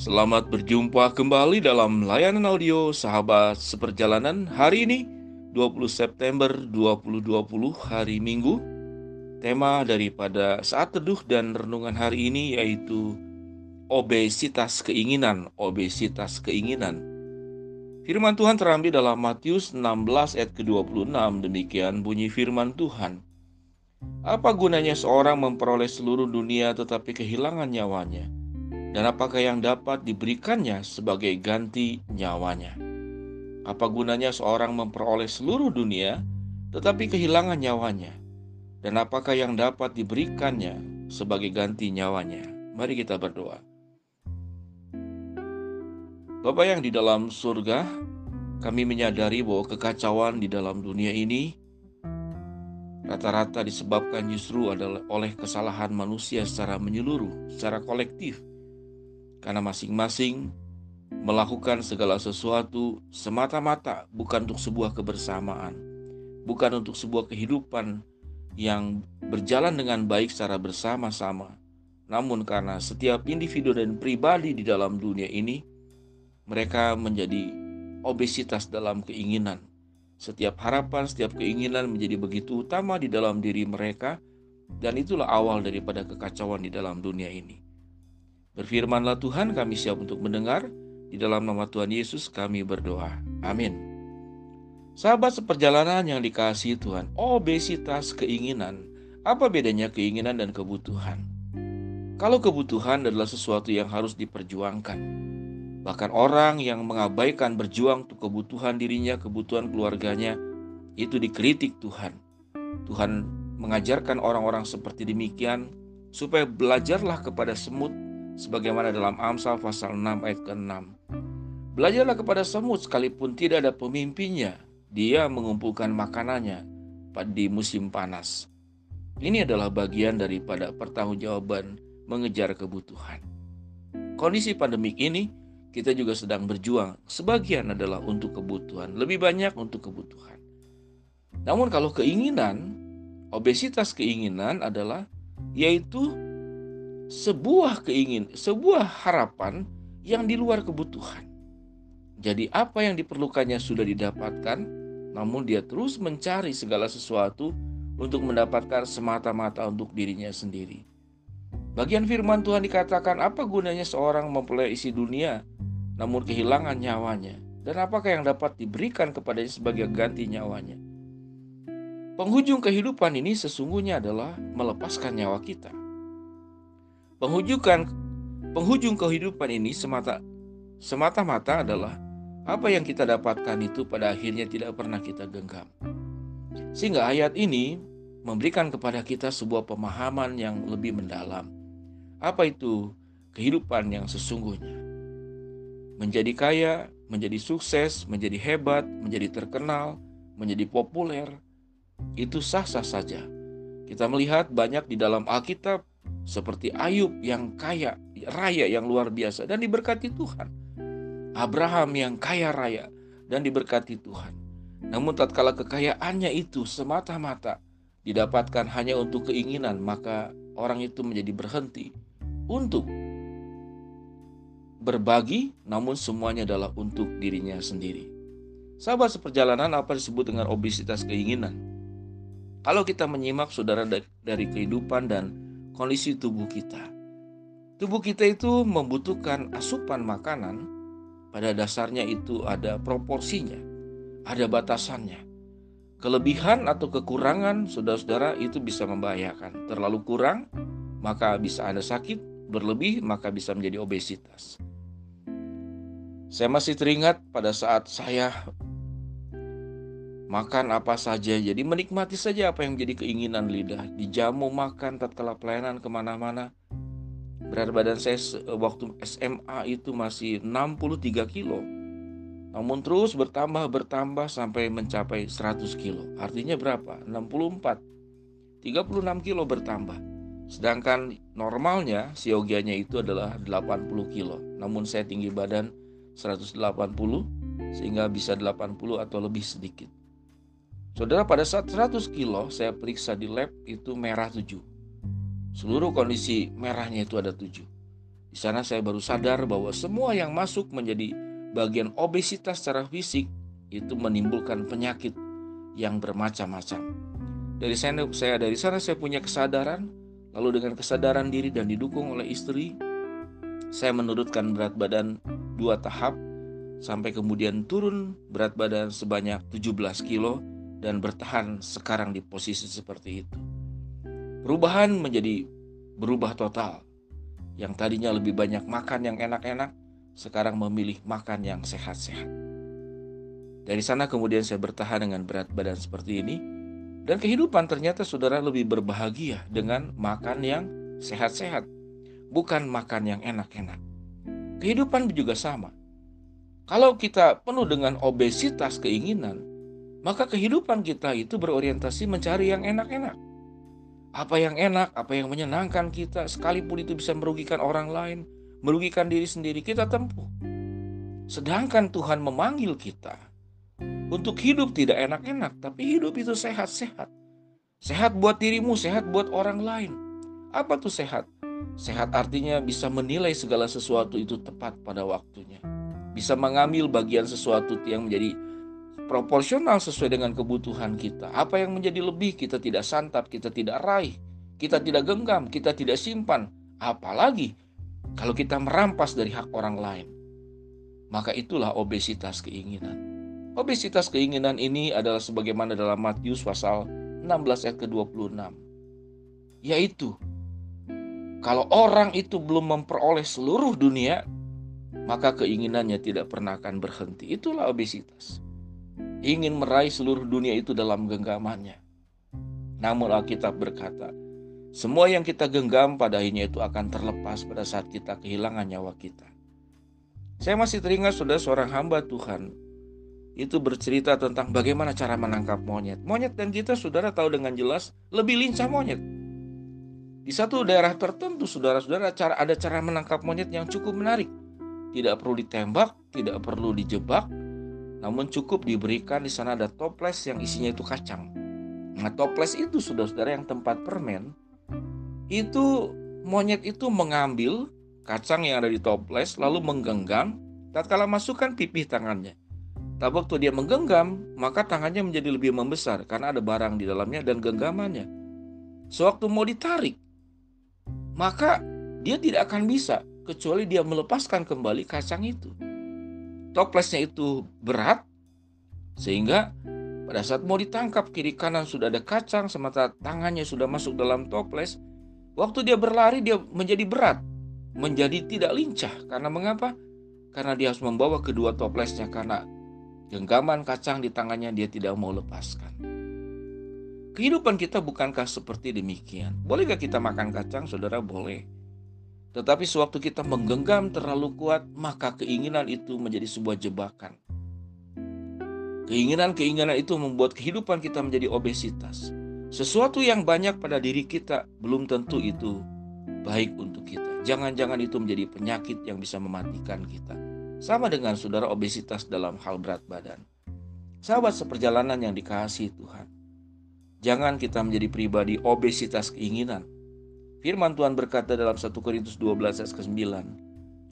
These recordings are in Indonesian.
Selamat berjumpa kembali dalam layanan audio Sahabat Seperjalanan hari ini 20 September 2020 hari Minggu. Tema daripada saat teduh dan renungan hari ini yaitu obesitas keinginan, obesitas keinginan. Firman Tuhan terambil dalam Matius 16 ayat ke-26 demikian bunyi firman Tuhan. Apa gunanya seorang memperoleh seluruh dunia tetapi kehilangan nyawanya? Dan apakah yang dapat diberikannya sebagai ganti nyawanya? Apa gunanya seorang memperoleh seluruh dunia tetapi kehilangan nyawanya? Dan apakah yang dapat diberikannya sebagai ganti nyawanya? Mari kita berdoa. Bapak yang di dalam surga, kami menyadari bahwa kekacauan di dalam dunia ini rata-rata disebabkan justru adalah oleh kesalahan manusia secara menyeluruh, secara kolektif. Karena masing-masing melakukan segala sesuatu semata-mata bukan untuk sebuah kebersamaan, bukan untuk sebuah kehidupan yang berjalan dengan baik secara bersama-sama. Namun karena setiap individu dan pribadi di dalam dunia ini mereka menjadi obesitas dalam keinginan. Setiap harapan, setiap keinginan menjadi begitu utama di dalam diri mereka, dan itulah awal daripada kekacauan di dalam dunia ini. Berfirmanlah Tuhan, kami siap untuk mendengar. Di dalam nama Tuhan Yesus, kami berdoa. Amin. Sahabat seperjalanan yang dikasihi Tuhan, obesitas keinginan. Apa bedanya keinginan dan kebutuhan? Kalau kebutuhan adalah sesuatu yang harus diperjuangkan, Bahkan orang yang mengabaikan berjuang untuk kebutuhan dirinya, kebutuhan keluarganya, itu dikritik Tuhan. Tuhan mengajarkan orang-orang seperti demikian supaya belajarlah kepada semut sebagaimana dalam Amsal pasal 6 ayat ke-6. Belajarlah kepada semut sekalipun tidak ada pemimpinnya, dia mengumpulkan makanannya di musim panas. Ini adalah bagian daripada pertanggungjawaban mengejar kebutuhan. Kondisi pandemik ini kita juga sedang berjuang. Sebagian adalah untuk kebutuhan, lebih banyak untuk kebutuhan. Namun kalau keinginan, obesitas keinginan adalah yaitu sebuah keingin, sebuah harapan yang di luar kebutuhan. Jadi apa yang diperlukannya sudah didapatkan, namun dia terus mencari segala sesuatu untuk mendapatkan semata-mata untuk dirinya sendiri. Bagian firman Tuhan dikatakan apa gunanya seorang mempelai isi dunia namun kehilangan nyawanya. Dan apakah yang dapat diberikan kepadanya sebagai ganti nyawanya? Penghujung kehidupan ini sesungguhnya adalah melepaskan nyawa kita. Penghujungkan penghujung kehidupan ini semata semata-mata adalah apa yang kita dapatkan itu pada akhirnya tidak pernah kita genggam. Sehingga ayat ini memberikan kepada kita sebuah pemahaman yang lebih mendalam. Apa itu kehidupan yang sesungguhnya? menjadi kaya, menjadi sukses, menjadi hebat, menjadi terkenal, menjadi populer, itu sah-sah saja. Kita melihat banyak di dalam Alkitab seperti Ayub yang kaya raya yang luar biasa dan diberkati Tuhan. Abraham yang kaya raya dan diberkati Tuhan. Namun tatkala kekayaannya itu semata-mata didapatkan hanya untuk keinginan, maka orang itu menjadi berhenti untuk berbagi, namun semuanya adalah untuk dirinya sendiri. Sahabat seperjalanan apa disebut dengan obesitas keinginan? Kalau kita menyimak saudara dari kehidupan dan kondisi tubuh kita. Tubuh kita itu membutuhkan asupan makanan, pada dasarnya itu ada proporsinya, ada batasannya. Kelebihan atau kekurangan saudara-saudara itu bisa membahayakan. Terlalu kurang, maka bisa Anda sakit, berlebih maka bisa menjadi obesitas. Saya masih teringat pada saat saya makan apa saja, jadi menikmati saja apa yang menjadi keinginan lidah. Dijamu makan tatkala pelayanan ke mana-mana. Berat badan saya waktu SMA itu masih 63 kilo. Namun terus bertambah bertambah sampai mencapai 100 kilo. Artinya berapa? 64. 36 kilo bertambah. Sedangkan normalnya siogianya itu adalah 80 kilo. Namun saya tinggi badan 180 sehingga bisa 80 atau lebih sedikit. Saudara pada saat 100 kilo saya periksa di lab itu merah 7. Seluruh kondisi merahnya itu ada 7. Di sana saya baru sadar bahwa semua yang masuk menjadi bagian obesitas secara fisik itu menimbulkan penyakit yang bermacam-macam. Dari sana saya dari sana saya punya kesadaran, lalu dengan kesadaran diri dan didukung oleh istri, saya menurunkan berat badan dua tahap sampai kemudian turun berat badan sebanyak 17 kilo dan bertahan sekarang di posisi seperti itu. Perubahan menjadi berubah total. Yang tadinya lebih banyak makan yang enak-enak, sekarang memilih makan yang sehat-sehat. Dari sana kemudian saya bertahan dengan berat badan seperti ini, dan kehidupan ternyata saudara lebih berbahagia dengan makan yang sehat-sehat, bukan makan yang enak-enak. Kehidupan juga sama. Kalau kita penuh dengan obesitas keinginan, maka kehidupan kita itu berorientasi mencari yang enak-enak. Apa yang enak, apa yang menyenangkan kita, sekalipun itu bisa merugikan orang lain, merugikan diri sendiri, kita tempuh. Sedangkan Tuhan memanggil kita untuk hidup tidak enak-enak, tapi hidup itu sehat-sehat. Sehat buat dirimu, sehat buat orang lain. Apa tuh sehat? Sehat artinya bisa menilai segala sesuatu itu tepat pada waktunya. Bisa mengambil bagian sesuatu yang menjadi proporsional sesuai dengan kebutuhan kita. Apa yang menjadi lebih kita tidak santap, kita tidak raih, kita tidak genggam, kita tidak simpan. Apalagi kalau kita merampas dari hak orang lain. Maka itulah obesitas keinginan. Obesitas keinginan ini adalah sebagaimana dalam Matius pasal 16 ayat ke-26. Yaitu kalau orang itu belum memperoleh seluruh dunia, maka keinginannya tidak pernah akan berhenti. Itulah obesitas ingin meraih seluruh dunia itu dalam genggamannya. Namun Alkitab berkata, semua yang kita genggam pada akhirnya itu akan terlepas pada saat kita kehilangan nyawa kita. Saya masih teringat sudah seorang hamba Tuhan itu bercerita tentang bagaimana cara menangkap monyet. Monyet dan kita saudara tahu dengan jelas lebih lincah monyet. Di satu daerah tertentu saudara-saudara cara ada cara menangkap monyet yang cukup menarik. Tidak perlu ditembak, tidak perlu dijebak, namun cukup diberikan di sana ada toples yang isinya itu kacang. Nah, toples itu saudara-saudara yang tempat permen itu monyet itu mengambil kacang yang ada di toples lalu menggenggam tatkala masukkan pipih tangannya. Tapi waktu dia menggenggam, maka tangannya menjadi lebih membesar karena ada barang di dalamnya dan genggamannya. Sewaktu mau ditarik, maka dia tidak akan bisa kecuali dia melepaskan kembali kacang itu toplesnya itu berat sehingga pada saat mau ditangkap kiri kanan sudah ada kacang sementara tangannya sudah masuk dalam toples waktu dia berlari dia menjadi berat menjadi tidak lincah. Karena mengapa? Karena dia harus membawa kedua toplesnya karena genggaman kacang di tangannya dia tidak mau lepaskan. Kehidupan kita bukankah seperti demikian? Bolehkah kita makan kacang saudara? Boleh tetapi sewaktu kita menggenggam terlalu kuat, maka keinginan itu menjadi sebuah jebakan. Keinginan-keinginan itu membuat kehidupan kita menjadi obesitas. Sesuatu yang banyak pada diri kita belum tentu itu baik untuk kita. Jangan-jangan itu menjadi penyakit yang bisa mematikan kita. Sama dengan saudara obesitas dalam hal berat badan. Sahabat seperjalanan yang dikasihi Tuhan. Jangan kita menjadi pribadi obesitas keinginan, Firman Tuhan berkata dalam 1 Korintus 12 ayat ke-9,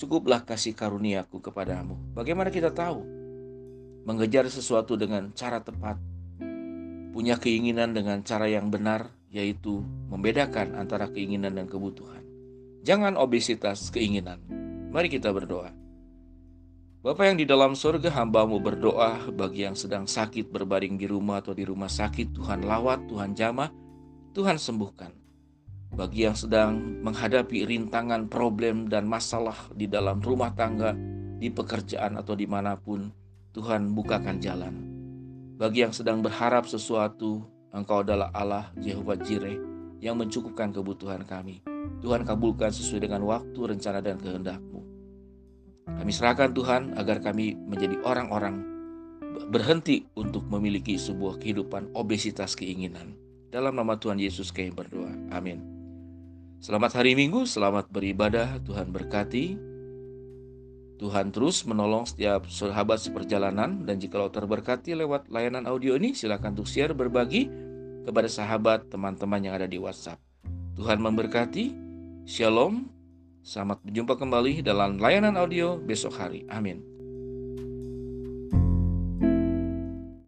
Cukuplah kasih karuniaku kepadamu. Bagaimana kita tahu? Mengejar sesuatu dengan cara tepat, punya keinginan dengan cara yang benar, yaitu membedakan antara keinginan dan kebutuhan. Jangan obesitas keinginan. Mari kita berdoa. Bapak yang di dalam surga hambamu berdoa bagi yang sedang sakit berbaring di rumah atau di rumah sakit Tuhan lawat, Tuhan jamah, Tuhan sembuhkan bagi yang sedang menghadapi rintangan, problem, dan masalah di dalam rumah tangga, di pekerjaan, atau di mana pun, Tuhan bukakan jalan. Bagi yang sedang berharap sesuatu, Engkau adalah Allah Jehovah Jireh yang mencukupkan kebutuhan kami. Tuhan kabulkan sesuai dengan waktu, rencana, dan kehendak-Mu. Kami serahkan Tuhan agar kami menjadi orang-orang berhenti untuk memiliki sebuah kehidupan obesitas keinginan. Dalam nama Tuhan Yesus kami berdoa. Amin. Selamat hari Minggu, selamat beribadah, Tuhan berkati. Tuhan terus menolong setiap sahabat seperjalanan dan jika lo terberkati lewat layanan audio ini silakan untuk share berbagi kepada sahabat teman-teman yang ada di WhatsApp. Tuhan memberkati. Shalom. Selamat berjumpa kembali dalam layanan audio besok hari. Amin.